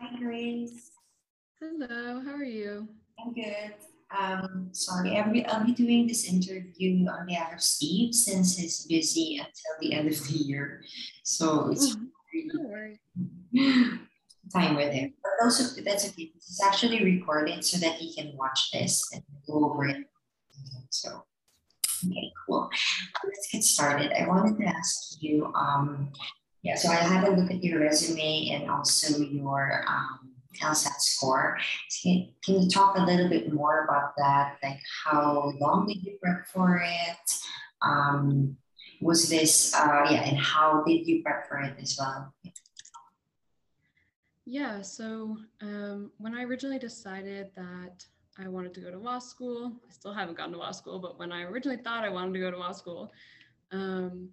Hi, Grace. Hello, how are you? I'm good. Um, sorry, I'll be, I'll be doing this interview on behalf of Steve since he's busy until the end of the year. So it's really time with him. But also, that's okay. This is actually recorded so that he can watch this and go over it. So, okay, cool. Let's get started. I wanted to ask you, um, yeah, so I had a look at your resume and also your um, LSAT score. Can, can you talk a little bit more about that? Like how long did you prep for it? Um, was this, uh, yeah, and how did you prep for it as well? Yeah, so um, when I originally decided that I wanted to go to law school, I still haven't gone to law school, but when I originally thought I wanted to go to law school, um,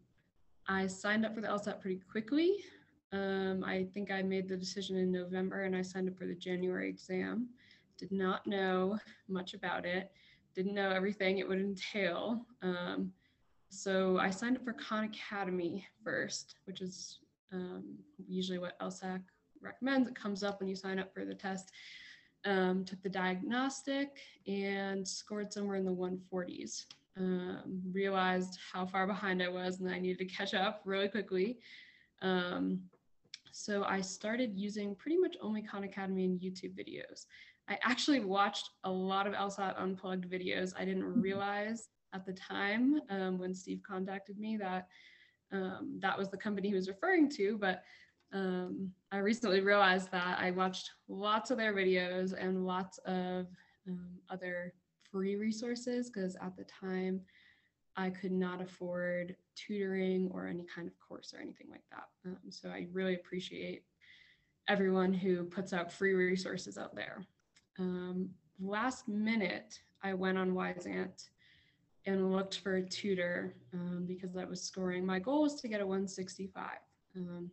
I signed up for the LSAT pretty quickly. Um, I think I made the decision in November and I signed up for the January exam. Did not know much about it, didn't know everything it would entail. Um, so I signed up for Khan Academy first, which is um, usually what LSAC recommends. It comes up when you sign up for the test. Um, took the diagnostic and scored somewhere in the 140s. Um, realized how far behind I was and I needed to catch up really quickly. Um, so I started using pretty much only Khan Academy and YouTube videos. I actually watched a lot of LSAT Unplugged videos. I didn't mm-hmm. realize at the time um, when Steve contacted me that um, that was the company he was referring to, but um, I recently realized that I watched lots of their videos and lots of um, other free resources because at the time I could not afford tutoring or any kind of course or anything like that. Um, so I really appreciate everyone who puts out free resources out there. Um, last minute, I went on Wyzant and looked for a tutor um, because I was scoring. My goal was to get a 165. Um,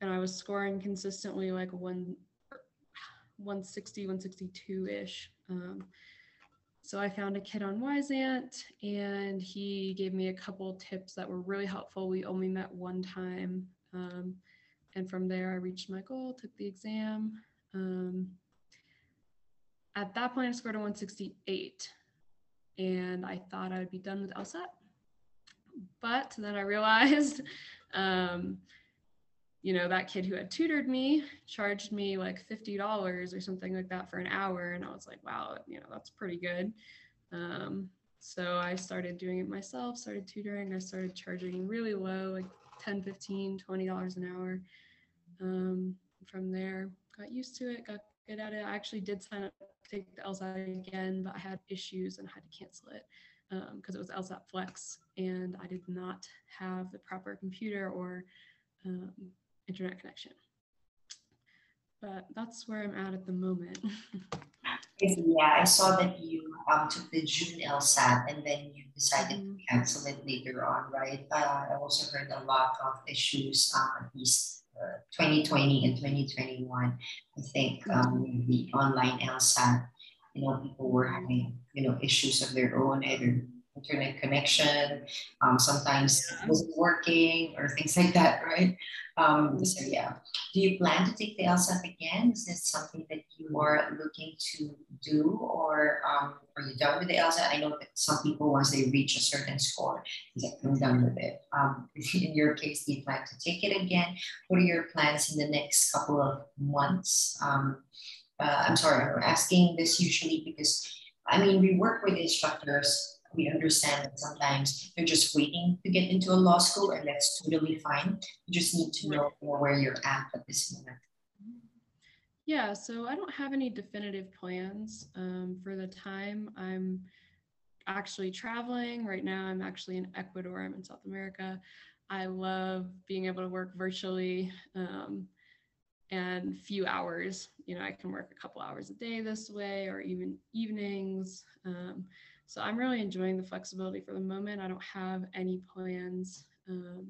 and I was scoring consistently like one, 160, 162 ish. Um, so I found a kid on Wyzant and he gave me a couple tips that were really helpful. We only met one time. Um, and from there, I reached my goal, took the exam. Um, at that point, I scored a 168 and I thought I would be done with LSAT. But then I realized um, you know, that kid who had tutored me charged me like $50 or something like that for an hour. And I was like, wow, you know, that's pretty good. Um, so I started doing it myself, started tutoring. I started charging really low, like 10, 15, $20 an hour. Um, from there, got used to it, got good at it. I actually did sign up to take the LSAT again, but I had issues and I had to cancel it because um, it was LSAT Flex and I did not have the proper computer or um, internet connection. But that's where I'm at at the moment. yeah, I saw that you um, took the June LSAT and then you decided mm-hmm. to cancel it later on, right? Uh, I also heard a lot of issues, um, at least uh, 2020 and 2021. I think um, mm-hmm. the online LSAT, you know, people were having, you know, issues of their own, either internet connection, um, sometimes yeah. it wasn't working or things like that, right? Um, so yeah, do you plan to take the LSAT again? Is this something that you are looking to do or um, are you done with the LSAT? I know that some people, once they reach a certain score, they like, I'm done with it. Um, in your case, do you plan to take it again? What are your plans in the next couple of months? Um, uh, I'm sorry, I'm asking this usually because I mean, we work with instructors we understand that sometimes you're just waiting to get into a law school, and that's totally fine. You just need to know where you're at at this moment. Yeah, so I don't have any definitive plans um, for the time. I'm actually traveling right now. I'm actually in Ecuador. I'm in South America. I love being able to work virtually um, and few hours. You know, I can work a couple hours a day this way, or even evenings. Um, so I'm really enjoying the flexibility for the moment. I don't have any plans um,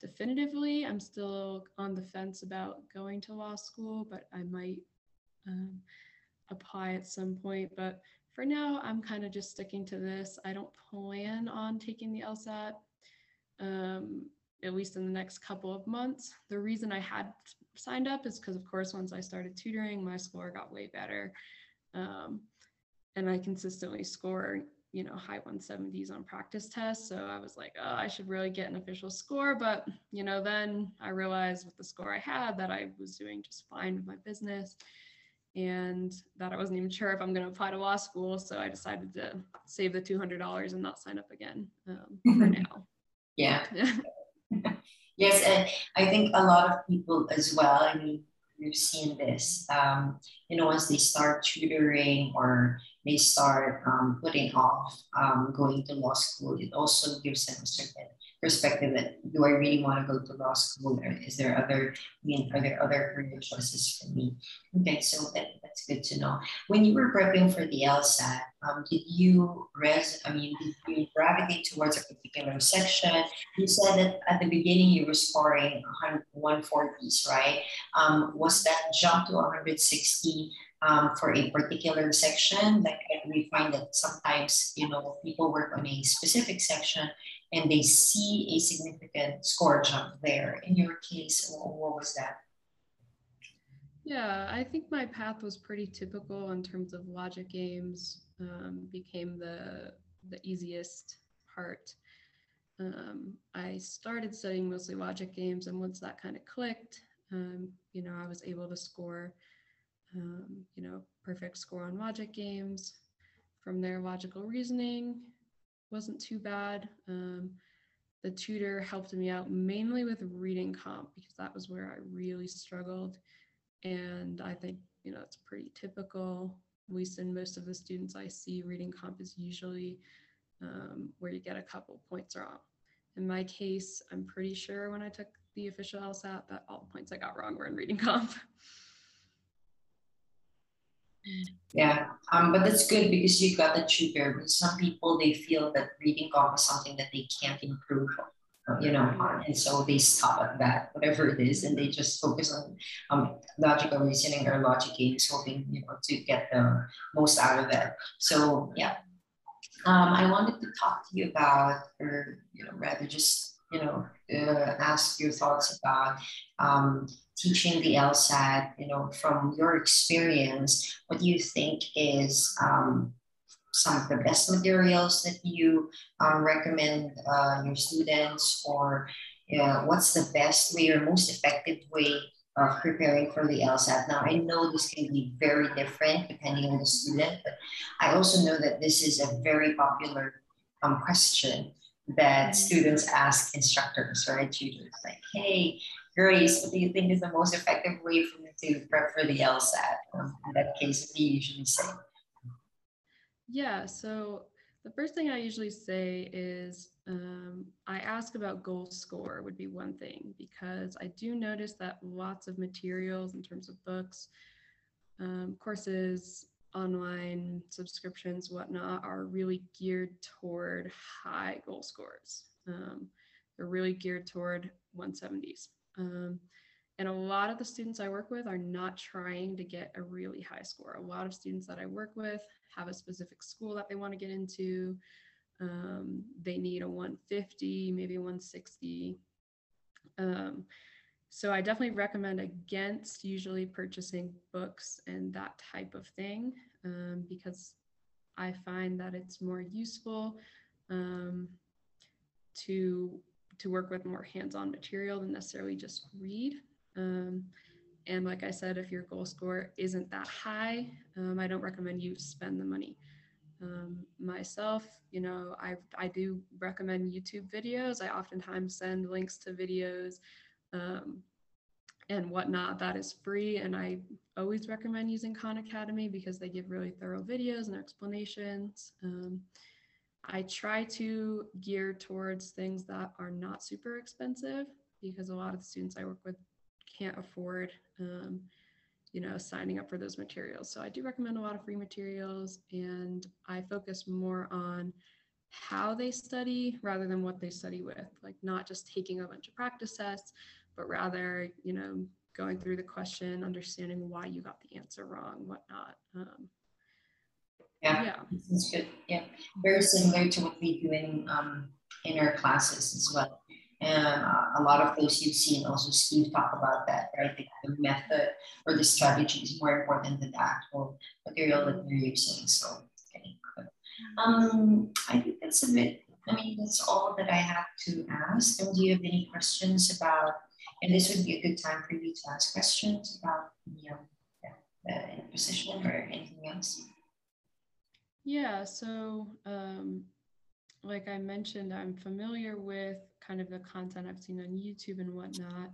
definitively. I'm still on the fence about going to law school, but I might um, apply at some point. But for now, I'm kind of just sticking to this. I don't plan on taking the LSAT. Um, at least in the next couple of months. The reason I had signed up is because, of course, once I started tutoring, my score got way better. Um, and I consistently score, you know, high 170s on practice tests. So I was like, oh, I should really get an official score. But, you know, then I realized with the score I had that I was doing just fine with my business and that I wasn't even sure if I'm going to apply to law school. So I decided to save the $200 and not sign up again um, for now. Yeah. yes. And I think a lot of people as well, I mean, we've seen this, um, you know, once they start tutoring or they start um, putting off um, going to law school, it also gives them a certain perspective that do I really want to go to law school or is there other, I mean, are there other career choices for me? Okay, so that, that's good to know. When you were prepping for the LSAT, um, did you res, I mean, did you gravitate towards a particular section? You said that at the beginning you were scoring 140s, right? Um, was that jump to 160 um, for a particular section? Like we find that sometimes, you know, people work on a specific section and they see a significant score jump there. In your case, what was that? Yeah, I think my path was pretty typical in terms of logic games. Um, became the the easiest part. Um, I started studying mostly logic games, and once that kind of clicked, um, you know, I was able to score, um, you know, perfect score on logic games. From there, logical reasoning, wasn't too bad. Um, the tutor helped me out mainly with reading comp because that was where I really struggled. And I think, you know, it's pretty typical, at least in most of the students I see, reading comp is usually um, where you get a couple points wrong. In my case, I'm pretty sure when I took the official LSAT that all the points I got wrong were in reading comp. Yeah, um, but that's good because you got a tutor. Some people they feel that reading comp is something that they can't improve, you know, on, and so they stop at that, whatever it is, and they just focus on um, logical reasoning or logic games, hoping you know to get the most out of it. So yeah, um, I wanted to talk to you about, or you know, rather just you know, uh, ask your thoughts about um, teaching the LSAT, you know, from your experience, what do you think is um, some of the best materials that you um, recommend uh, your students or uh, what's the best way or most effective way of preparing for the LSAT. Now, I know this can be very different depending on the student, but I also know that this is a very popular um, question that students ask instructors, right? Tutors like, hey, Grace, what do you think is the most effective way for me to prep for the LSAT? Um, in that case, you usually say? Yeah, so the first thing I usually say is um, I ask about goal score would be one thing because I do notice that lots of materials in terms of books, um, courses, online subscriptions, whatnot, are really geared toward high goal scores. Um, they're really geared toward 170s. Um, and a lot of the students I work with are not trying to get a really high score. A lot of students that I work with have a specific school that they want to get into. Um, they need a 150, maybe 160. Um, so I definitely recommend against usually purchasing books and that type of thing um, because I find that it's more useful um, to to work with more hands-on material than necessarily just read. Um, and like I said, if your goal score isn't that high, um, I don't recommend you spend the money. Um, myself, you know, I, I do recommend YouTube videos. I oftentimes send links to videos um, and whatnot that is free. And I always recommend using Khan Academy because they give really thorough videos and explanations. I try to gear towards things that are not super expensive because a lot of the students I work with can't afford, um, you know, signing up for those materials. So I do recommend a lot of free materials and I focus more on how they study rather than what they study with, like not just taking a bunch of practice tests, but rather, you know, going through the question, understanding why you got the answer wrong, whatnot. Um, yeah, yeah. this is good. Yeah, very similar to what we do in um, in our classes as well. And uh, a lot of those you've seen also Steve talk about that, right? The, the method or the strategy is more important than the actual material that you're using. So, okay, good. Um, I think that's a bit, I mean, that's all that I have to ask. And do you have any questions about, and this would be a good time for you to ask questions about, you know, the position or anything else? Yeah, so um, like I mentioned, I'm familiar with kind of the content I've seen on YouTube and whatnot.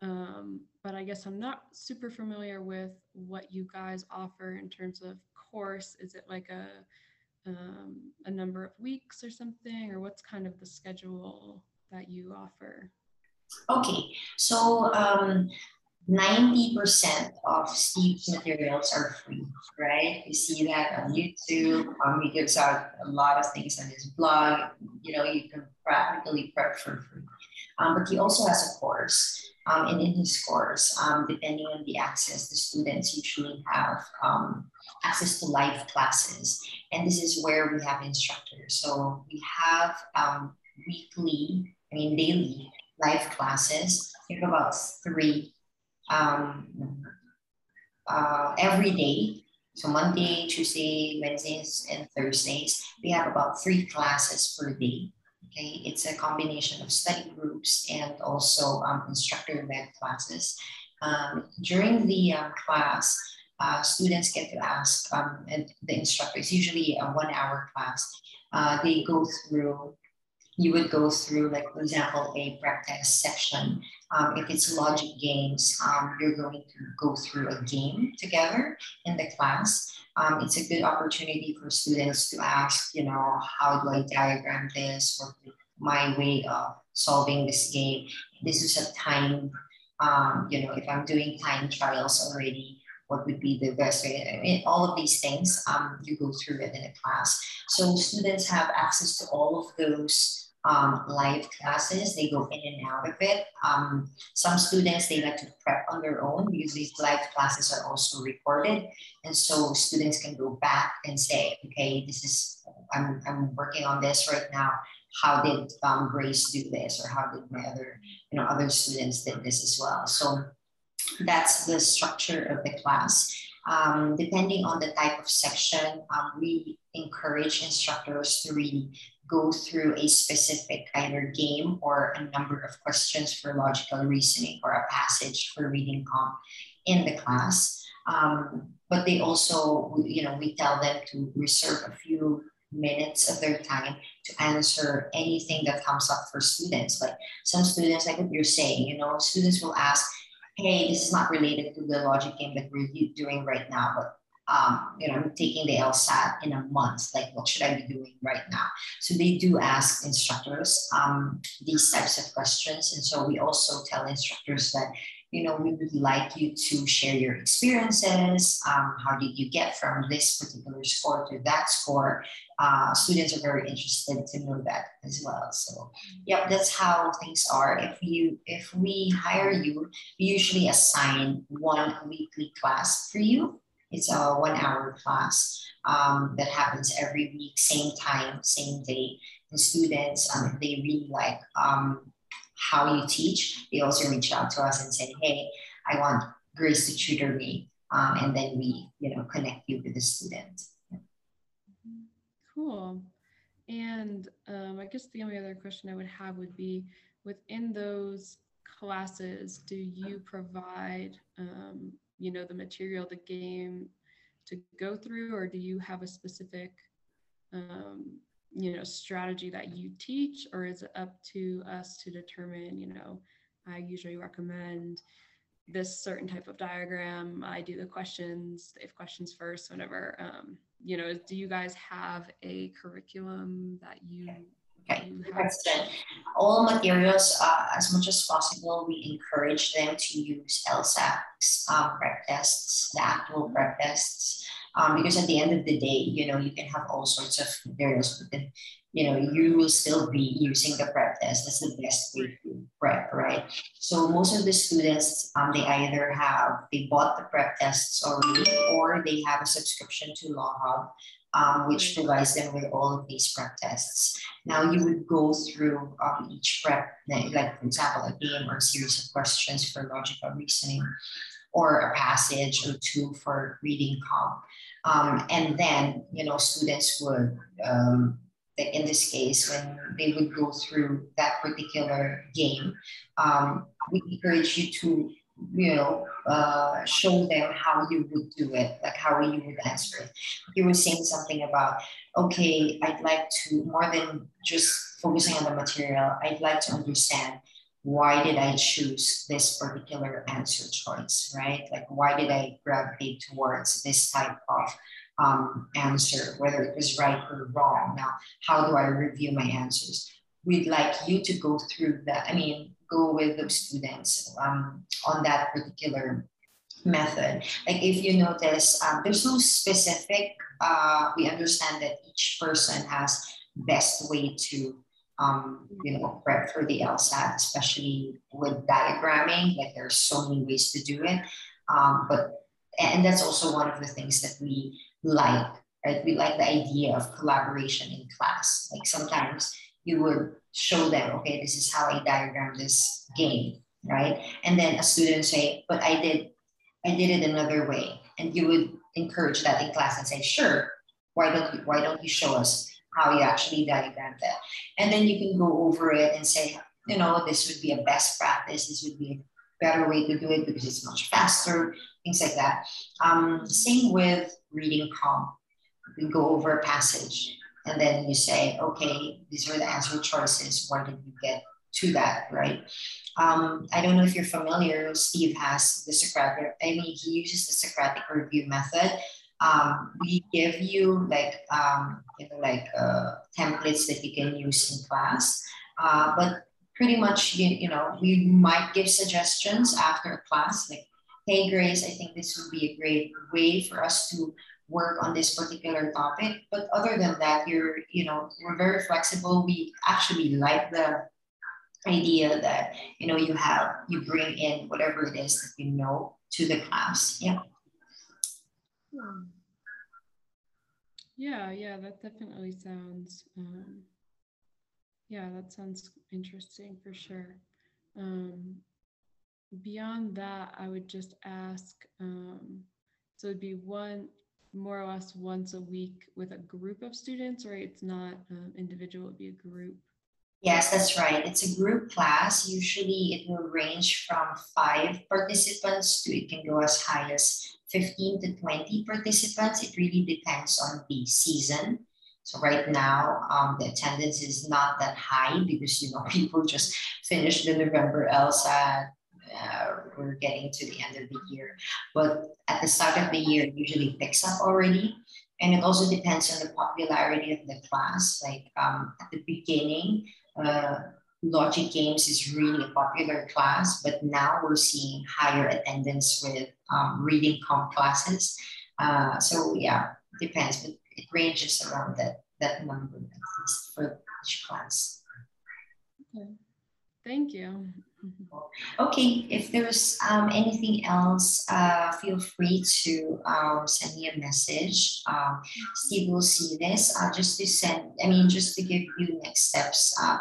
Um, but I guess I'm not super familiar with what you guys offer in terms of course. Is it like a um, a number of weeks or something, or what's kind of the schedule that you offer? Okay, so um, 90% of Steve's materials are free, right? You see that on YouTube. Um, he gives out a lot of things on his blog. You know, you can practically prep for free. Um, but he also has a course. Um, and in his course, um, depending on the access, the students usually have um, access to live classes. And this is where we have instructors. So we have um, weekly, I mean, daily live classes. Have about three um, uh, every day. So Monday, Tuesday, Wednesdays, and Thursdays, we have about three classes per day. Okay, it's a combination of study groups and also um, instructor-led classes. Um, during the uh, class, uh, students get to ask um, the instructor. It's usually a one-hour class. Uh, they go through you would go through, like, for example, a practice section. Um, if it's logic games, um, you're going to go through a game together in the class. Um, it's a good opportunity for students to ask, you know, how do I diagram this or my way of solving this game. This is a time, um, you know, if I'm doing time trials already, what would be the best way? I mean, all of these things, um, you go through it in a class. So students have access to all of those um, live classes. They go in and out of it. Um, some students, they like to prep on their own because these live classes are also recorded. And so students can go back and say, okay, this is, I'm, I'm working on this right now. How did um, Grace do this? Or how did my other, you know, other students did this as well? So that's the structure of the class. Um, depending on the type of section, um, we encourage instructors to really go through a specific either game or a number of questions for logical reasoning or a passage for reading comp in the class. Um, but they also, you know, we tell them to reserve a few minutes of their time to answer anything that comes up for students. Like some students, like what you're saying, you know, students will ask, hey, this is not related to the logic game that we're doing right now, but um, you know, I'm taking the LSAT in a month. Like, what should I be doing right now? So they do ask instructors um, these types of questions, and so we also tell instructors that you know we would like you to share your experiences. Um, how did you get from this particular score to that score? Uh, students are very interested to know that as well. So, yep, that's how things are. If you if we hire you, we usually assign one weekly class for you it's a one hour class um, that happens every week, same time, same day. The students, um, they really like um, how you teach. They also reach out to us and say, hey, I want Grace to tutor me. Um, and then we, you know, connect you with the student. Cool. And um, I guess the only other question I would have would be within those classes, do you provide um, you know the material the game to go through or do you have a specific um, you know strategy that you teach or is it up to us to determine you know i usually recommend this certain type of diagram i do the questions if questions first whenever um, you know do you guys have a curriculum that you Okay, All materials, uh, as much as possible, we encourage them to use LSATs, um, prep tests, the actual prep tests, um, because at the end of the day, you know, you can have all sorts of materials, but then, you know, you will still be using the prep test. That's the best way to prep, right? So most of the students, um, they either have, they bought the prep tests already, or they have a subscription to Law Hub um, which provides them with all of these prep tests. Now you would go through um, each prep, like for example, a game or a series of questions for logical reasoning, or a passage or two for reading comp. Um, and then, you know, students would, um, in this case, when they would go through that particular game, um, we encourage you to you know, uh, show them how you would do it, like how you would answer it. You were saying something about, okay, I'd like to, more than just focusing on the material, I'd like to understand why did I choose this particular answer choice, right? Like, why did I gravitate towards this type of um, answer, whether it was right or wrong? Now, how do I review my answers? We'd like you to go through that. I mean, go with those students um, on that particular method. Like if you notice, um, there's no specific, uh, we understand that each person has best way to, um, you know, prep for the LSAT, especially with diagramming, like there's so many ways to do it. Um, but, and that's also one of the things that we like, right? We like the idea of collaboration in class. Like sometimes you would show them, okay, this is how I diagram this game, right? And then a student say, but I did, I did it another way. And you would encourage that in class and say, sure, why don't you, why don't you show us how you actually diagram that? And then you can go over it and say, you know, this would be a best practice. This would be a better way to do it because it's much faster, things like that. Um, same with reading comp. We go over a passage and then you say, okay, these are the answer choices. Where did you get to that, right? Um, I don't know if you're familiar. Steve has the Socratic. I mean, he uses the Socratic review method. Um, we give you like um, you know like uh, templates that you can use in class, uh, but pretty much you, you know we might give suggestions after class like, hey Grace, I think this would be a great way for us to work on this particular topic. But other than that, you're, you know, we're very flexible. We actually like the idea that, you know, you have, you bring in whatever it is that you know to the class. Yeah. Yeah, yeah, that definitely sounds, um, yeah, that sounds interesting for sure. Um, beyond that, I would just ask, um, so it'd be one more or less once a week with a group of students, or it's not um, individual, it'd be a group? Yes, that's right. It's a group class. Usually it will range from five participants to it can go as high as 15 to 20 participants. It really depends on the season. So right now, um, the attendance is not that high because you know people just finished the November LSAT, we're getting to the end of the year. But at the start of the year, it usually picks up already. And it also depends on the popularity of the class. Like um, at the beginning, uh, logic games is really a popular class, but now we're seeing higher attendance with um, reading comp classes. Uh, so yeah, depends, but it ranges around that, that number at least for each class. Okay. Thank you. Okay, if there's um, anything else, uh, feel free to um, send me a message. Um, Steve will see this. Uh, just to send, I mean, just to give you next steps. Uh,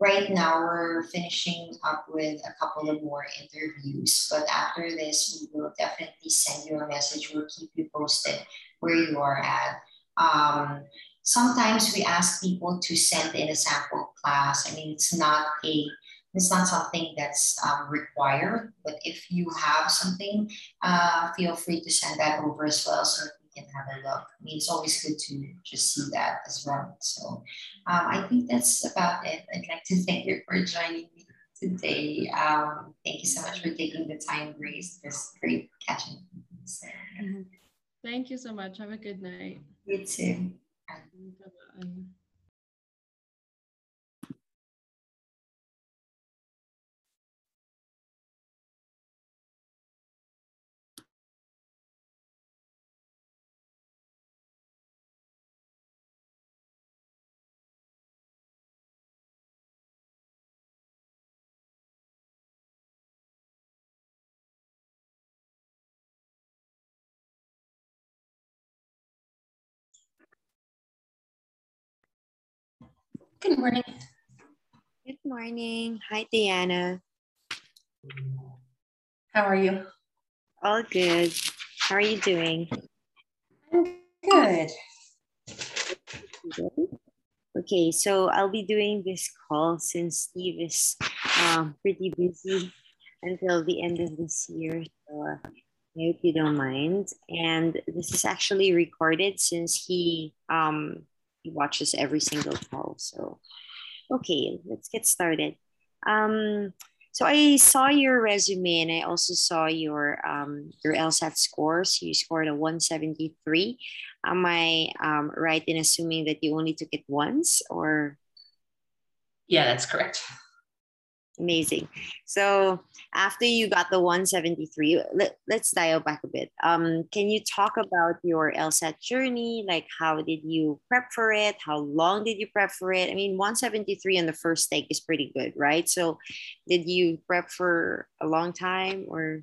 right now, we're finishing up with a couple of more interviews, but after this, we will definitely send you a message. We'll keep you posted where you are at. Um, sometimes we ask people to send in a sample class. I mean, it's not a it's not something that's um, required, but if you have something, uh, feel free to send that over as well so we can have a look. I mean, it's always good to just see that as well. So um, I think that's about it. I'd like to thank you for joining me today. Um, thank you so much for taking the time, Grace. It was great catching. Mm-hmm. Thank you so much. Have a good night. You too. Bye-bye. Good morning. Good morning. Hi, Diana. How are you? All good. How are you doing? I'm good. Okay, so I'll be doing this call since Steve is um, pretty busy until the end of this year. So I hope you don't mind. And this is actually recorded since he um, he watches every single call. So okay, let's get started. Um, so I saw your resume and I also saw your um, your LSAT scores. You scored a 173. Am I um, right in assuming that you only took it once or? Yeah, that's correct. Amazing. So after you got the 173, let, let's dial back a bit. Um, can you talk about your LSAT journey? Like how did you prep for it? How long did you prep for it? I mean, 173 on the first take is pretty good, right? So did you prep for a long time or?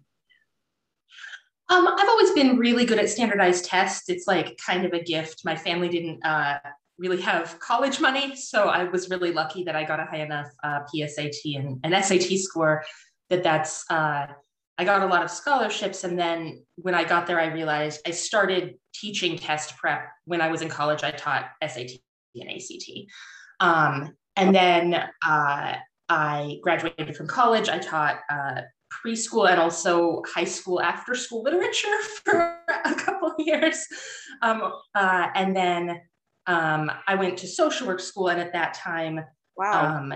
Um, I've always been really good at standardized tests. It's like kind of a gift. My family didn't uh, really have college money. So I was really lucky that I got a high enough uh, PSAT and an SAT score that that's, uh, I got a lot of scholarships. And then when I got there, I realized I started teaching test prep when I was in college. I taught SAT and ACT. Um, and then uh, I graduated from college. I taught uh, preschool and also high school after school literature for a couple of years. Um, uh, and then um, I went to social work school, and at that time, wow. Um,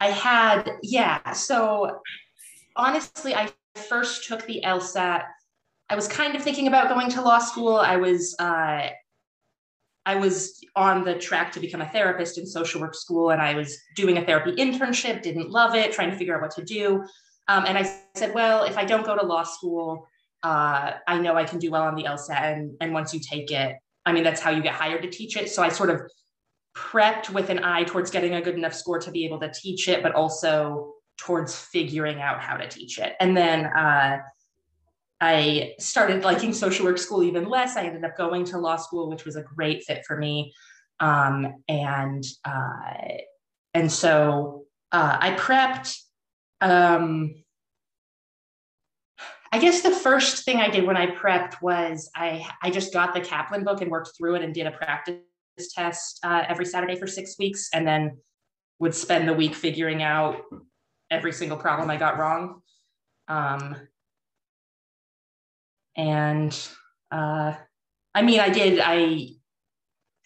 I had, yeah. So honestly, I first took the LSAT. I was kind of thinking about going to law school. I was, uh, I was on the track to become a therapist in social work school, and I was doing a therapy internship. Didn't love it, trying to figure out what to do. Um, and I said, well, if I don't go to law school, uh, I know I can do well on the LSAT, and, and once you take it, I mean, that's how you get hired to teach it. So I sort of prepped with an eye towards getting a good enough score to be able to teach it, but also towards figuring out how to teach it. And then uh, I started liking social work school even less. I ended up going to law school, which was a great fit for me. Um, and uh, and so uh, I prepped. Um, I guess the first thing I did when I prepped was I I just got the Kaplan book and worked through it and did a practice test uh, every Saturday for six weeks, and then would spend the week figuring out every single problem I got wrong. Um, and uh, I mean, I did I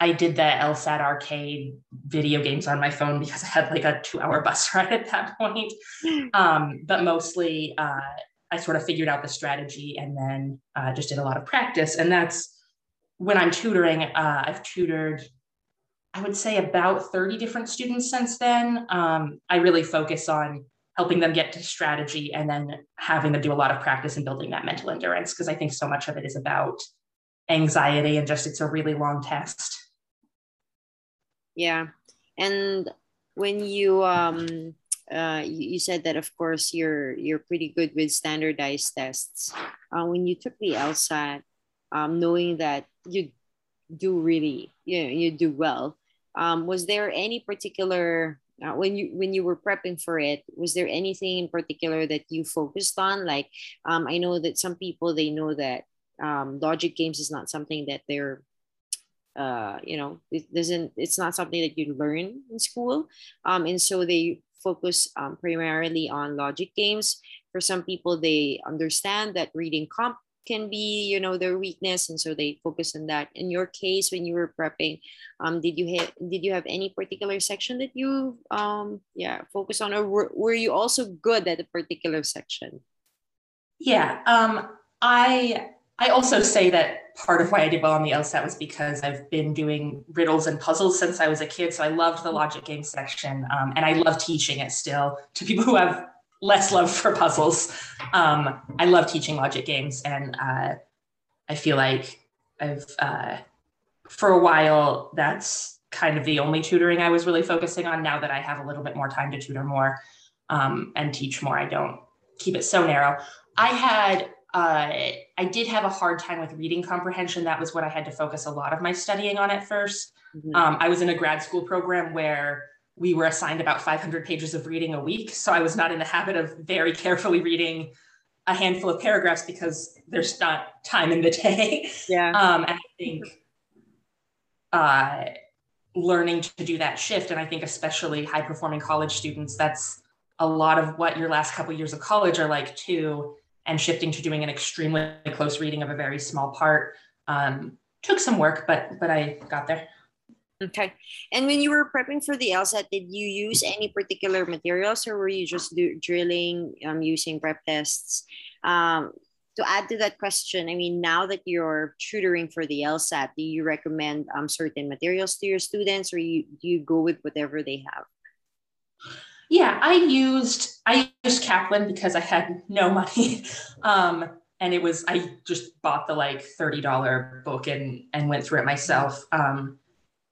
I did the LSAT arcade video games on my phone because I had like a two hour bus ride at that point. Um, but mostly uh, I sort of figured out the strategy and then uh, just did a lot of practice. And that's when I'm tutoring, uh, I've tutored, I would say about 30 different students since then. Um, I really focus on helping them get to strategy and then having them do a lot of practice and building that mental endurance because I think so much of it is about anxiety and just it's a really long test. Yeah. And when you um uh, you, said that of course you're you're pretty good with standardized tests. Uh, when you took the LSAT, um, knowing that you do really you know, you do well, um, was there any particular uh, when you when you were prepping for it? Was there anything in particular that you focused on? Like um, I know that some people they know that um, logic games is not something that they're uh, you know it doesn't it's not something that you learn in school um, and so they focus um, primarily on logic games. For some people, they understand that reading comp can be, you know, their weakness, and so they focus on that. In your case, when you were prepping, um, did you have did you have any particular section that you, um, yeah, focus on, or were, were you also good at a particular section? Yeah, um, I I also say that part of why I did well on the LSAT was because I've been doing riddles and puzzles since I was a kid. So I loved the logic game section, um, and I love teaching it still to people who have less love for puzzles. Um, I love teaching logic games, and uh, I feel like I've uh, for a while that's kind of the only tutoring I was really focusing on. Now that I have a little bit more time to tutor more um, and teach more, I don't keep it so narrow. I had uh, I did have a hard time with reading comprehension. That was what I had to focus a lot of my studying on at 1st mm-hmm. um, I was in a grad school program where we were assigned about 500 pages of reading a week. So I was not in the habit of very carefully reading a handful of paragraphs because there's not time in the day. Yeah. Um, and I think uh, learning to do that shift, and I think especially high performing college students, that's a lot of what your last couple years of college are like too. And shifting to doing an extremely close reading of a very small part um, took some work, but but I got there. Okay. And when you were prepping for the LSAT, did you use any particular materials or were you just do, drilling um, using prep tests? Um, to add to that question, I mean, now that you're tutoring for the LSAT, do you recommend um, certain materials to your students or you, do you go with whatever they have? Yeah, I used I used Kaplan because I had no money. Um, and it was I just bought the like $30 book and and went through it myself. Um,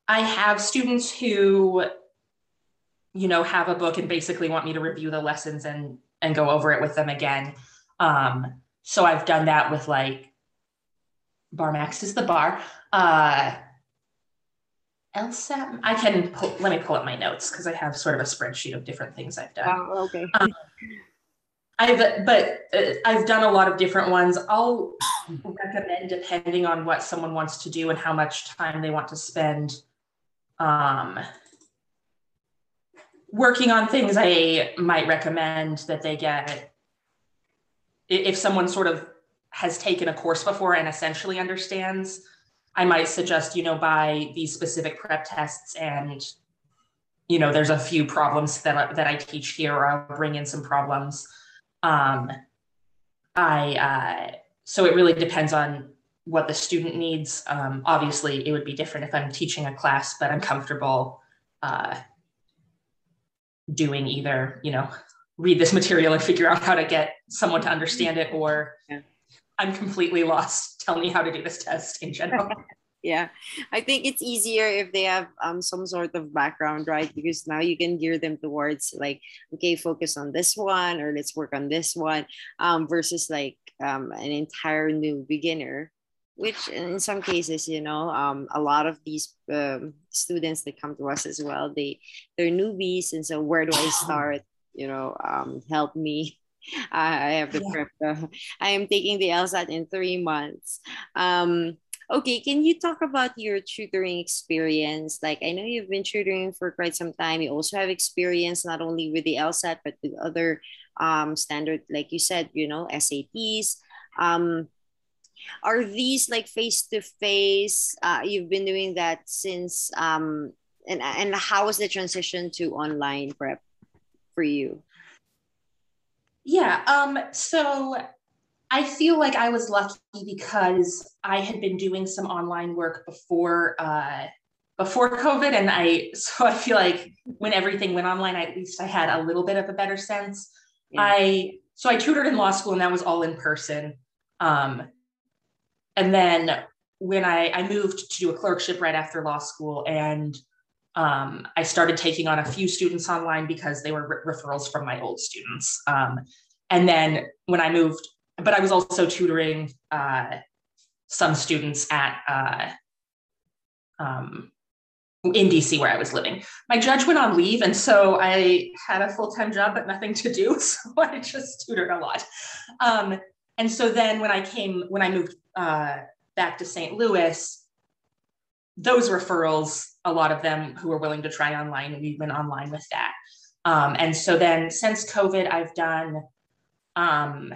I have students who, you know, have a book and basically want me to review the lessons and and go over it with them again. Um, so I've done that with like Barmax is the bar. Uh, LSAT. I can pull, let me pull up my notes because I have sort of a spreadsheet of different things I've done. Oh, okay. Um, I've but uh, I've done a lot of different ones. I'll recommend depending on what someone wants to do and how much time they want to spend um, working on things, I might recommend that they get, if someone sort of has taken a course before and essentially understands, I might suggest, you know, buy these specific prep tests and, you know, there's a few problems that, that I teach here, or I'll bring in some problems. Um, I, uh, so it really depends on what the student needs. Um, obviously, it would be different if I'm teaching a class, but I'm comfortable uh, doing either, you know, read this material and figure out how to get someone to understand it, or yeah. I'm completely lost. Tell me how to do this test in general. yeah, I think it's easier if they have um, some sort of background, right? Because now you can gear them towards like, okay, focus on this one, or let's work on this one, um, versus like um, an entire new beginner which in some cases you know um, a lot of these um, students that come to us as well they they're newbies and so where do i start you know um, help me i have the prep i am taking the lsat in three months. Um, okay can you talk about your tutoring experience? Like i know you've been tutoring for quite some time. You also have experience not only with the lsat but with other um, standard like you said you know sats um, are these like face to face you've been doing that since um and and how was the transition to online prep for you yeah um so i feel like i was lucky because i had been doing some online work before uh before covid and i so i feel like when everything went online at least i had a little bit of a better sense yeah. i so i tutored in law school and that was all in person um and then when I, I moved to do a clerkship right after law school and um, I started taking on a few students online because they were re- referrals from my old students. Um, and then when I moved, but I was also tutoring uh, some students at uh, um, in DC where I was living. My judge went on leave, and so I had a full time job but nothing to do, so I just tutored a lot. Um, and so then when I came, when I moved uh, back to St. Louis, those referrals, a lot of them who are willing to try online, we went online with that. Um, and so then since COVID, I've done um,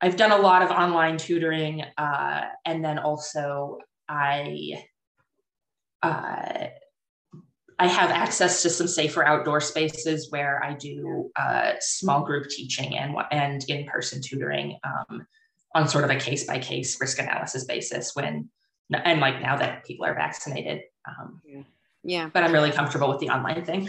I've done a lot of online tutoring, uh, and then also I uh, I have access to some safer outdoor spaces where I do uh, small group teaching and and in person tutoring. Um, on sort of a case by case risk analysis basis when and like now that people are vaccinated um, yeah. yeah. but i'm really comfortable with the online thing.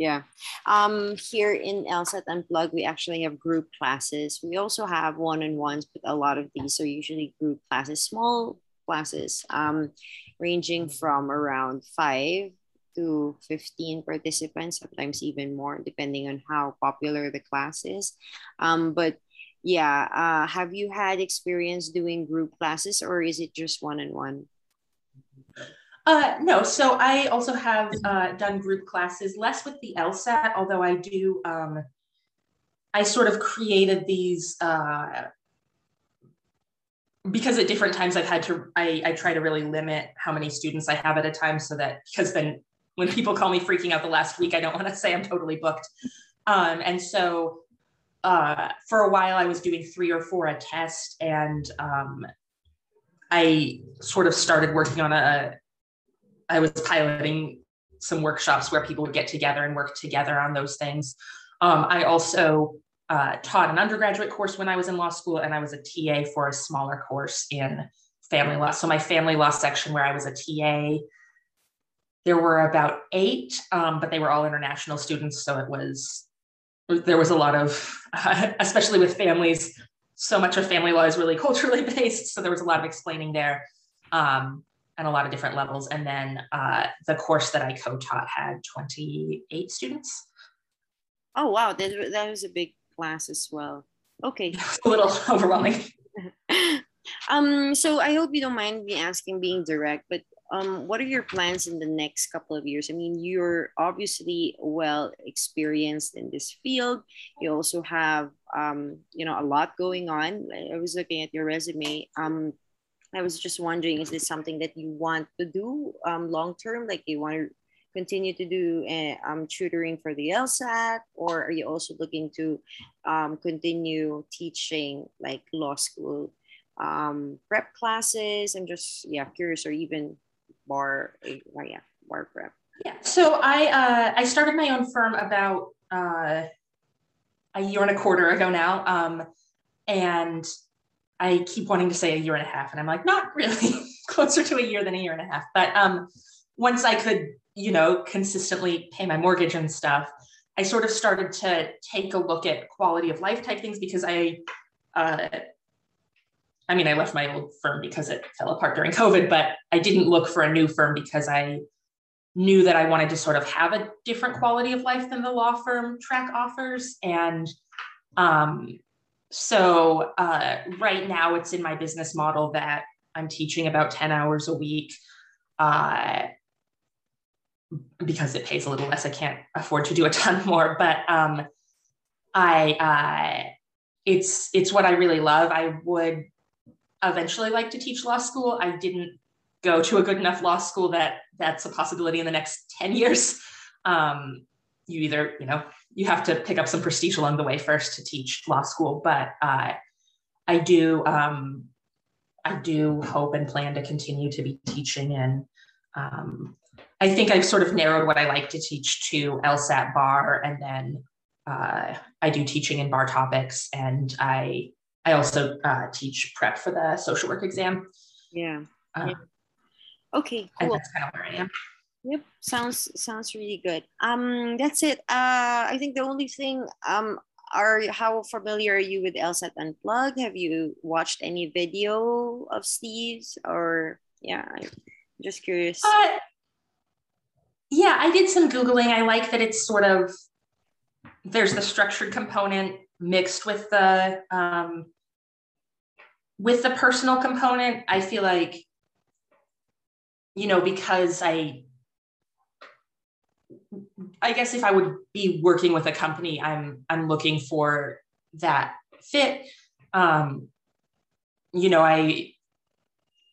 Yeah. Um here in lsat unplugged we actually have group classes. We also have one-on-ones but a lot of these are usually group classes small classes um ranging from around five to 15 participants sometimes even more depending on how popular the class is. Um but yeah, uh, have you had experience doing group classes or is it just one on one? Uh, no, so I also have uh, done group classes, less with the LSAT, although I do, um, I sort of created these uh, because at different times I've had to, I, I try to really limit how many students I have at a time so that, because then when people call me freaking out the last week, I don't want to say I'm totally booked. Um, and so uh, for a while I was doing three or four a test and um, I sort of started working on a, I was piloting some workshops where people would get together and work together on those things. Um, I also uh, taught an undergraduate course when I was in law school, and I was a TA for a smaller course in family law. So, my family law section, where I was a TA, there were about eight, um, but they were all international students. So, it was, there was a lot of, uh, especially with families, so much of family law is really culturally based. So, there was a lot of explaining there. Um, and a lot of different levels. And then uh, the course that I co-taught had 28 students. Oh, wow. That, that was a big class as well. Okay. a little overwhelming. um, so I hope you don't mind me asking being direct, but um, what are your plans in the next couple of years? I mean, you're obviously well experienced in this field. You also have, um, you know, a lot going on. I was looking at your resume. Um, I was just wondering, is this something that you want to do um, long term? Like you want to continue to do uh, um, tutoring for the LSAT, or are you also looking to um, continue teaching like law school um, prep classes? I'm just yeah curious, or even bar, uh, yeah, bar prep. Yeah. So I uh, I started my own firm about uh, a year and a quarter ago now, um, and I keep wanting to say a year and a half, and I'm like, not really, closer to a year than a year and a half. But um, once I could, you know, consistently pay my mortgage and stuff, I sort of started to take a look at quality of life type things because I, uh, I mean, I left my old firm because it fell apart during COVID, but I didn't look for a new firm because I knew that I wanted to sort of have a different quality of life than the law firm track offers. And um, so uh, right now it's in my business model that I'm teaching about 10 hours a week uh, because it pays a little less. I can't afford to do a ton more, but um, I uh, it's it's what I really love. I would eventually like to teach law school. I didn't go to a good enough law school that that's a possibility in the next 10 years. Um, you either, you know, you have to pick up some prestige along the way first to teach law school. But uh, I do, um, I do hope and plan to continue to be teaching. And um, I think I've sort of narrowed what I like to teach to LSAT bar, and then uh, I do teaching in bar topics, and I I also uh, teach prep for the social work exam. Yeah. Yeah. Okay. Cool. And that's kind of where I am. Yep, sounds sounds really good. Um, that's it. Uh, I think the only thing um are how familiar are you with LSAT Unplugged? Have you watched any video of Steve's or yeah? I'm just curious. Uh, yeah, I did some googling. I like that it's sort of there's the structured component mixed with the um, with the personal component. I feel like you know because I I guess if I would be working with a company, I'm I'm looking for that fit. Um, you know, I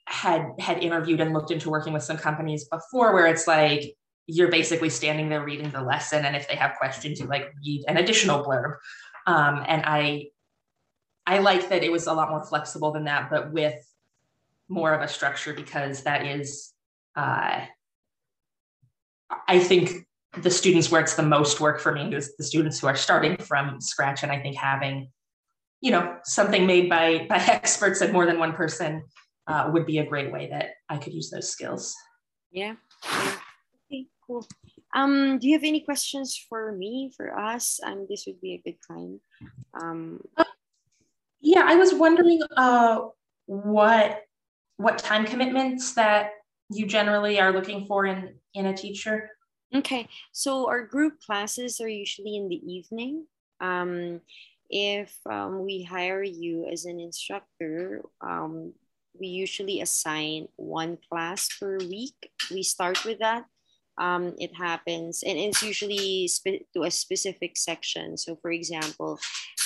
had had interviewed and looked into working with some companies before where it's like you're basically standing there reading the lesson, and if they have questions, you like read an additional blurb. Um, and I I like that it was a lot more flexible than that, but with more of a structure because that is uh, I think the students where it's the most work for me is the students who are starting from scratch. And i think having you know something made by by experts and more than one person uh, would be a great way that i could use those skills. Yeah, yeah. okay cool um do you have any questions for me for us um this would be a good time um yeah i was wondering uh what what time commitments that you generally are looking for in in a teacher Okay, so our group classes are usually in the evening. Um, if um, we hire you as an instructor, um, we usually assign one class per week. We start with that. Um, it happens, and it's usually to a specific section. So, for example,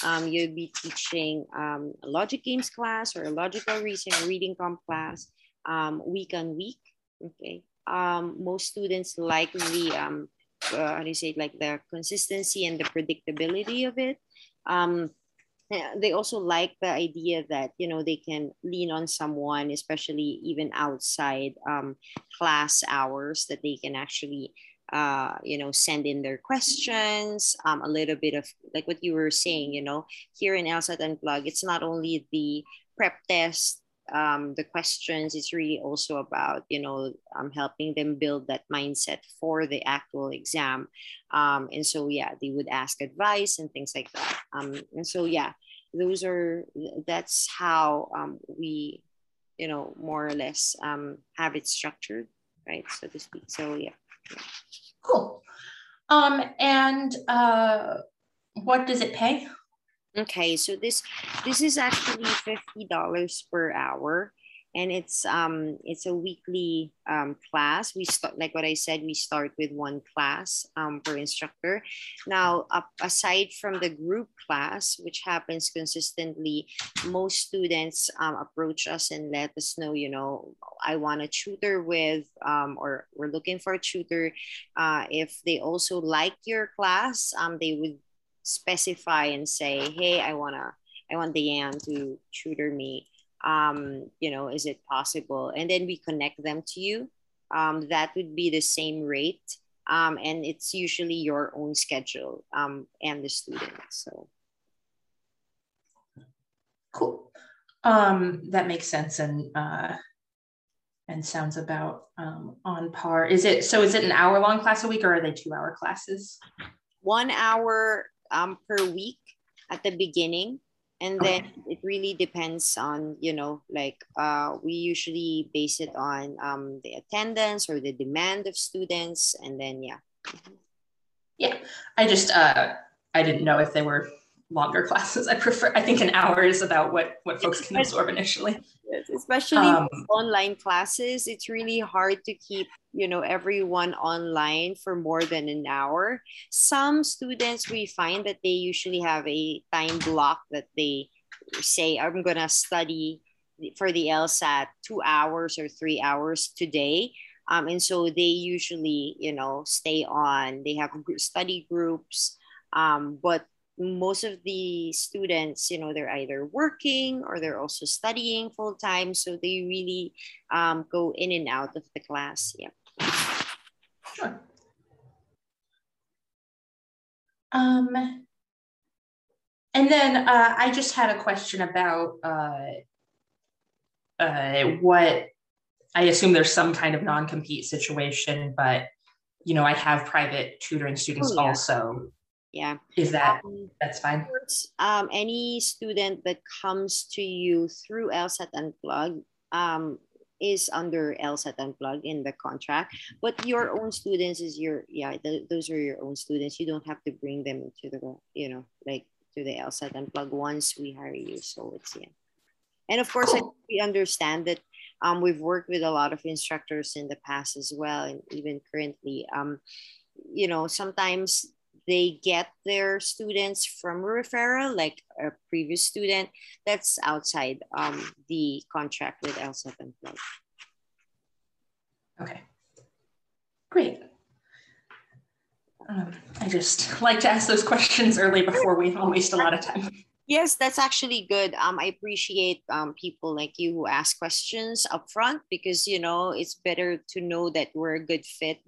um, you'll be teaching um, a logic games class or a logical reasoning, reading comp class um, week on week. Okay. Um, most students like the um, uh, how do you say it, like the consistency and the predictability of it. They also like the idea that you know they can lean on someone, especially even outside um, class hours, that they can actually uh, you know send in their questions. Um, a little bit of like what you were saying, you know, here in LSAT Unplug, it's not only the prep test um, the questions it's really also about you know um, helping them build that mindset for the actual exam. Um, and so yeah they would ask advice and things like that. Um, and so yeah those are that's how um, we you know more or less um, have it structured right so to speak. So yeah. Cool. And uh, what does it pay Okay, so this this is actually fifty dollars per hour, and it's um it's a weekly um, class. We start like what I said. We start with one class um, per instructor. Now, up, aside from the group class, which happens consistently, most students um, approach us and let us know. You know, I want a tutor with, um, or we're looking for a tutor. Uh, if they also like your class, um, they would specify and say, hey, I wanna, I want the Diane to tutor me. Um, you know, is it possible? And then we connect them to you. Um, that would be the same rate. Um, and it's usually your own schedule um, and the student. So cool. Um, that makes sense and uh, and sounds about um, on par. Is it so? Is it an hour long class a week, or are they two hour classes? One hour um, per week at the beginning. And then it really depends on you know like uh, we usually base it on um, the attendance or the demand of students. And then yeah. Yeah. I just uh, i didn't know if they were longer classes. I prefer i think an hour is about what what folks can absorb initially especially um, online classes it's really hard to keep you know everyone online for more than an hour. Some students we find that they usually have a time block that they say i'm going to study for the lsat two hours or three hours today. Um, and so they usually you know stay on. They have study groups. Um, but most of the students, you know, they're either working or they're also studying full time. So they really um, go in and out of the class. Yeah. Sure. Um, and then uh, I just had a question about uh, uh, what I assume there's some kind of non-compete situation, but you know, I have private tutoring students oh, yeah. also yeah. Is that um, that's fine? um, any student that comes to you through lsat unplug um, is under lsat unplug in the contract but your own students is your yeah the, those are your own students. You don't have to bring them to the you know like to the lsat unplug once we hire you so it's yeah. And of course I, we understand that um, we've worked with a lot of instructors in the past as well and even currently um, you know sometimes they get their students from referral, like a previous student, that's outside um, the contract with LSAT Unplug. Okay, great. Um, I just like to ask those questions early before we all waste a lot of time. Yes, that's actually good. Um, I appreciate um, people like you who ask questions up front because you know it's better to know that we're a good fit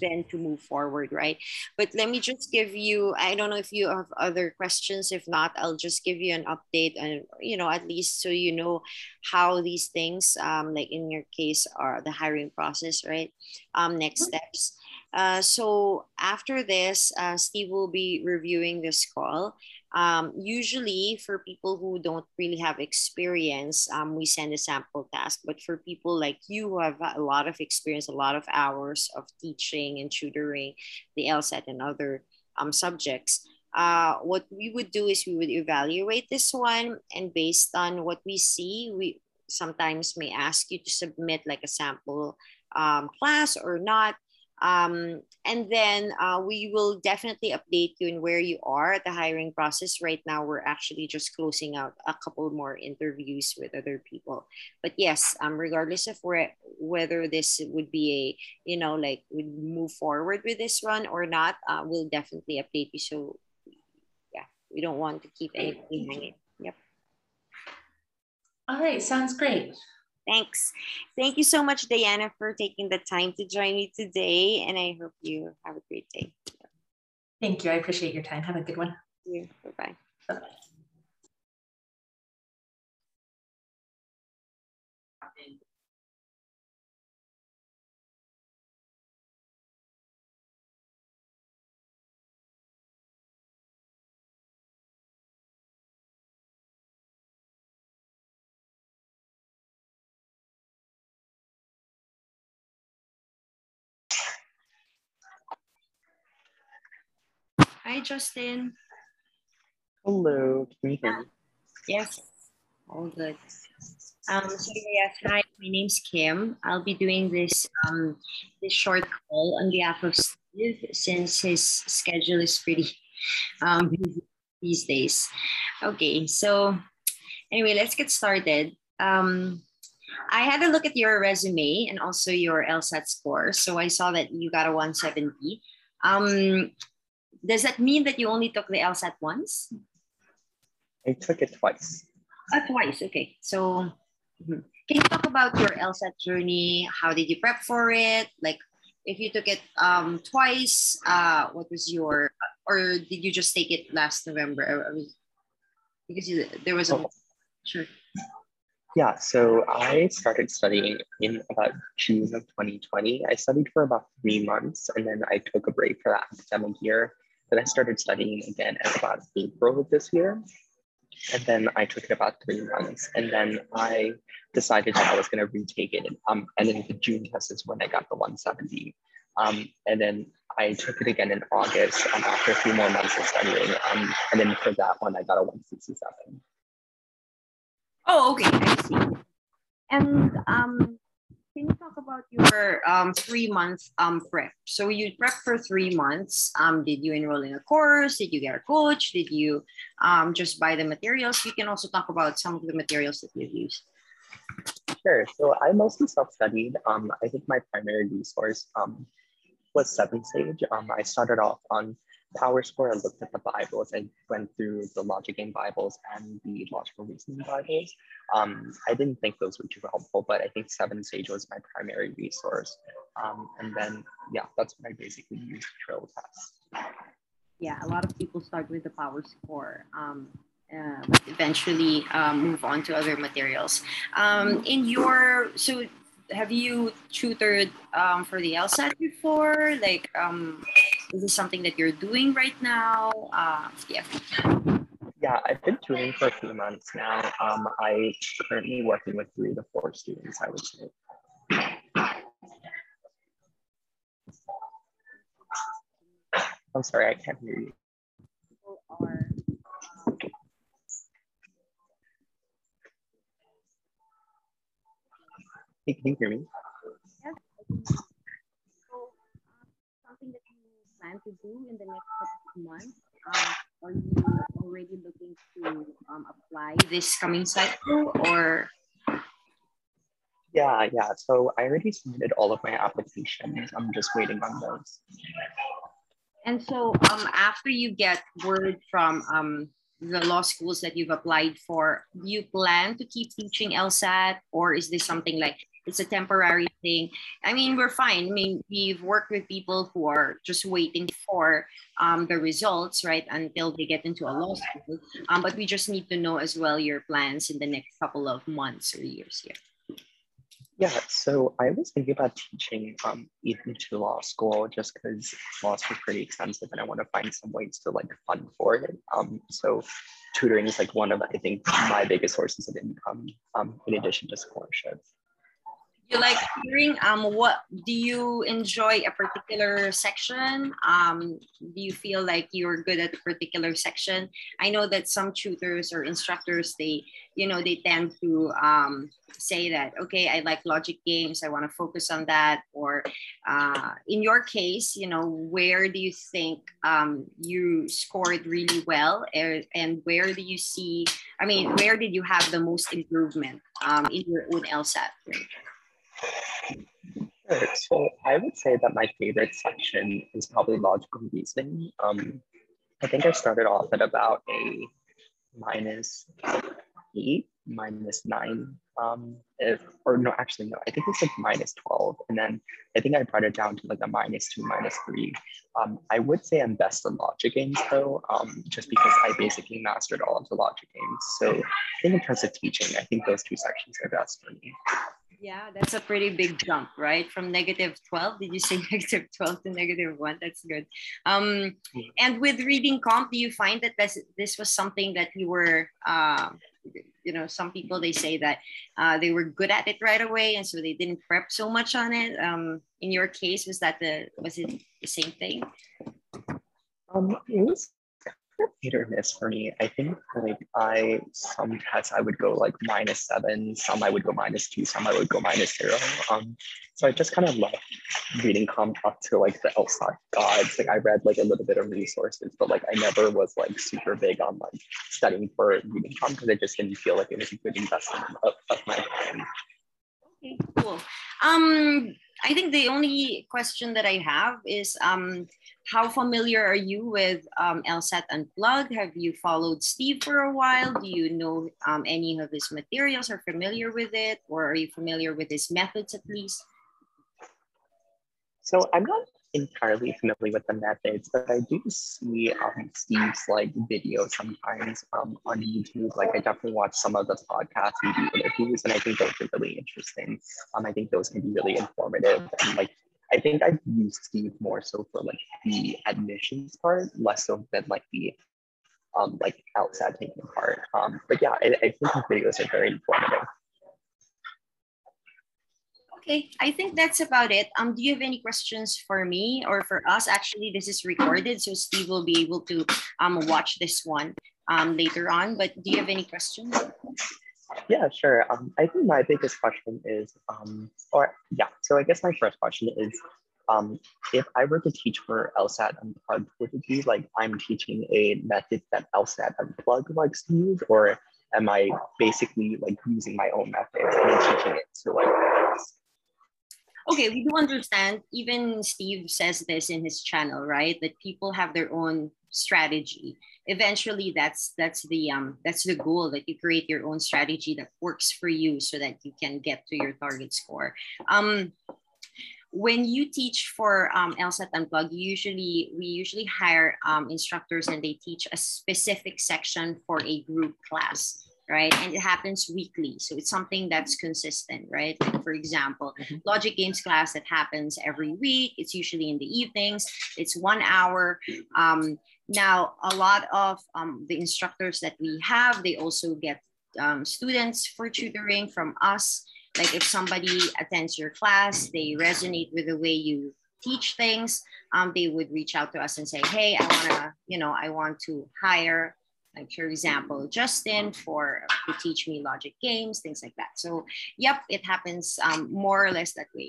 then to move forward, right? But let me just give you, I don't know if you have other questions. If not, I'll just give you an update and, you know, at least so you know how these things, um, like in your case, are the hiring process, right? Um, next steps. Uh, so after this, uh, Steve will be reviewing this call um, usually, for people who don't really have experience, um, we send a sample task. But for people like you who have a lot of experience, a lot of hours of teaching and tutoring the LSAT and other um, subjects, uh, what we would do is we would evaluate this one, and based on what we see, we sometimes may ask you to submit like a sample um, class or not. Um, and then uh, we will definitely update you in where you are at the hiring process. Right now, we're actually just closing out a couple more interviews with other people. But yes, um, regardless of where, whether this would be a, you know, like we move forward with this one or not, uh, we'll definitely update you. So yeah, we don't want to keep anything hanging. Yep. All right, sounds great. Thanks. Thank you so much, Diana, for taking the time to join me today. And I hope you have a great day. Thank you. I appreciate your time. Have a good one. Bye-bye. Bye-bye. Hi, Justin. Hello, can you hear me? Yes, all good. Um, so yes, hi, my name's Kim. I'll be doing this um, this short call on behalf of Steve since his schedule is pretty um, these days. Okay, so anyway, let's get started. Um, I had a look at your resume and also your LSAT score. So I saw that you got a 170. Um, does that mean that you only took the LSAT once? I took it twice. Uh, twice, okay. So mm-hmm. can you talk about your LSAT journey? How did you prep for it? Like if you took it um, twice, uh, what was your, or did you just take it last November? Because you, there was a, oh. sure. Yeah, so I started studying in about June of 2020. I studied for about three months and then I took a break for that academic year. Then I started studying again at about April of this year. And then I took it about three months. And then I decided that I was going to retake it. Um, and then the June test is when I got the 170. Um, and then I took it again in August um, after a few more months of studying. Um, and then for that one, I got a 167. Oh, okay. I see. And um, can you talk about your um, three month um, prep? So you prep for three months. Um, did you enroll in a course? Did you get a coach? Did you um, just buy the materials? You can also talk about some of the materials that you've used. Sure. So I mostly self-studied. Um, I think my primary resource um, was 7Sage. Um, I started off on PowerScore, I looked at the Bibles. I went through the Logic Game Bibles and the Logical Reasoning Bibles. Um, I didn't think those were too helpful, but I think 7Sage was my primary resource. Um, and then, yeah, that's what I basically used to drill test. Yeah, a lot of people start with the PowerScore. Um, uh, eventually um, move on to other materials. Um, in your so have you tutored um, for the LSAT before? Like, um, is this something that you're doing right now? Uh, yeah. Yeah, I've been tutoring for a few months now. Um, I'm currently working with three to four students, I would say. I'm sorry, I can't hear you. Hey, can you hear me? Yes. So, uh, something that you plan to do in the next couple of months? Um, are you already looking to um, apply this coming cycle or? Yeah, yeah. So I already submitted all of my applications. I'm just waiting on those. And so um, after you get word from um, the law schools that you've applied for, do you plan to keep teaching LSAT or is this something like it's a temporary thing. I mean, we're fine. I mean, we've worked with people who are just waiting for um, the results, right, until they get into a law school. Um, but we just need to know as well your plans in the next couple of months or years here. Yeah, so I was thinking about teaching um, even to law school just because law school is pretty expensive and I want to find some ways to like fund for it. Um, so tutoring is like one of, I think, my biggest sources of income um, in addition to scholarships. You like hearing um what do you enjoy a particular section? Um do you feel like you're good at a particular section? I know that some tutors or instructors they you know they tend to um, say that okay i like logic games i want to focus on that or uh, in your case you know where do you think um, you scored really well and where do you see i mean where did you have the most improvement um, in your own lsat Sure. So I would say that my favorite section is probably logical reasoning. Um, I think I started off at about a minus eight, minus nine, um, if, or no, actually no, I think it's like minus 12. And then I think I brought it down to like a minus two, minus three. Um, I would say I'm best in logic games though, um, just because I basically mastered all of the logic games. So I think in terms of teaching, I think those two sections are best for me. Yeah, that's a pretty big jump, right? From negative 12, did you say negative 12 to negative 1? That's good. Um, and with reading comp, do you find that this, this was something that you were, uh, you know, some people, they say that uh, they were good at it right away. And so they didn't prep so much on it. Um, in your case, was that the, was it the same thing? Um, it was hit or miss for me. I think like I some tests I would go like minus seven, some I would go minus two, some I would go minus zero. Um, so I just kind of left reading comp up to like the LSAT gods. Like I read like a little bit of resources, but like I never was like super big on like studying for reading comp because I just didn't feel like it was a good investment of, of my time. Okay, cool. Um, I think the only question that I have is um, how familiar are you with um, LSAT Unplugged? Have you followed Steve for a while? Do you know um, any of his materials or familiar with it? Or are you familiar with his methods at least? So I'm not entirely familiar with the methods, but I do see um, Steve's like videos sometimes um, on YouTube. Like I definitely watch some of the podcasts and interviews, and I think those are really interesting. Um, I think those can be really informative, and like I think I've used Steve more so for like the admissions part, less so than like the um, like LSAT taking part. Um, but yeah, I, I think his videos are very informative. Okay, I think that's about it. Um, do you have any questions for me or for us? Actually, this is recorded, so Steve will be able to um, watch this one um, later on. But do you have any questions? Yeah, sure. Um, I think my biggest question is, um, or yeah, so I guess my first question is, um, if I were to teach for LSAT Unplugged, would it be like I'm teaching a method that LSAT Unplugged likes to use, or am I basically like using my own methods and teaching it to like okay, we do understand. Even Steve says this in his channel, right? That people have their own strategy. Eventually, that's that's the um that's the goal that you create your own strategy that works for you, so that you can get to your target score. Um, when you teach for um, LSAT Unplugged, usually we usually hire um, instructors and they teach a specific section for a group class right? And it happens weekly. So it's something that's consistent, right? Like for example, mm-hmm. logic games class that happens every week. It's usually in the evenings. It's one hour. Um, now, a lot of um, the instructors that we have, they also get um, students for tutoring from us. Like if somebody attends your class, they resonate with the way you teach things, um, they would reach out to us and say, hey, I want to, you know, I want to hire like for example, Justin for to teach me logic games, things like that. So yep, it happens um, more or less that way.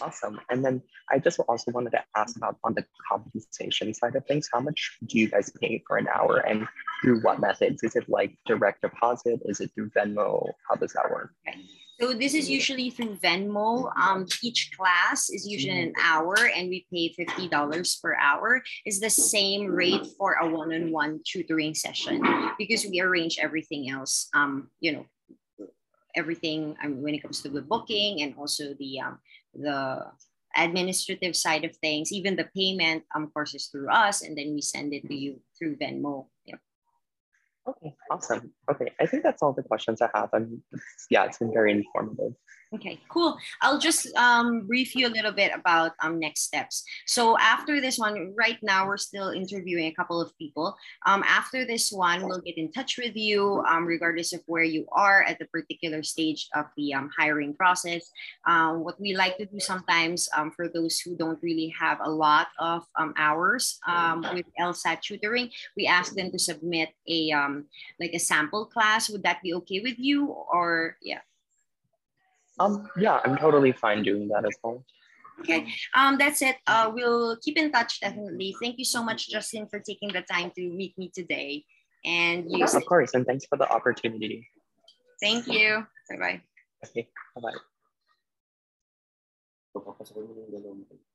Awesome. And then I just also wanted to ask about on the compensation side of things, how much do you guys pay for an hour and through what methods? Is it like direct deposit? Is it through Venmo? How does that work? Okay. So this is usually through Venmo. Um, each class is usually an hour and we pay $50 per hour. It's the same rate for a one-on-one tutoring session because we arrange everything else, um, you know, everything I mean, when it comes to the booking and also the, um, the administrative side of things, even the payment, um, of course, is through us and then we send it to you through Venmo. Yep. Okay, awesome. Okay, I think that's all the questions I have. And yeah, it's been very informative. Okay, cool. I'll just um, brief you a little bit about um, next steps. So after this one, right now we're still interviewing a couple of people. Um, after this one, we'll get in touch with you um, regardless of where you are at the particular stage of the um, hiring process. Um, what we like to do sometimes um, for those who don't really have a lot of um, hours um, with LSAT tutoring, we ask them to submit a um, like a sample class. Would that be okay with you or yeah? Um, yeah, I'm totally fine doing that as well. Okay, um, that's it. Uh, we'll keep in touch definitely. Thank you so much, Justin, for taking the time to meet me today. And you, Yeah, of course, and thanks for the opportunity. thank you. Bye bye. Okay, yung dalawang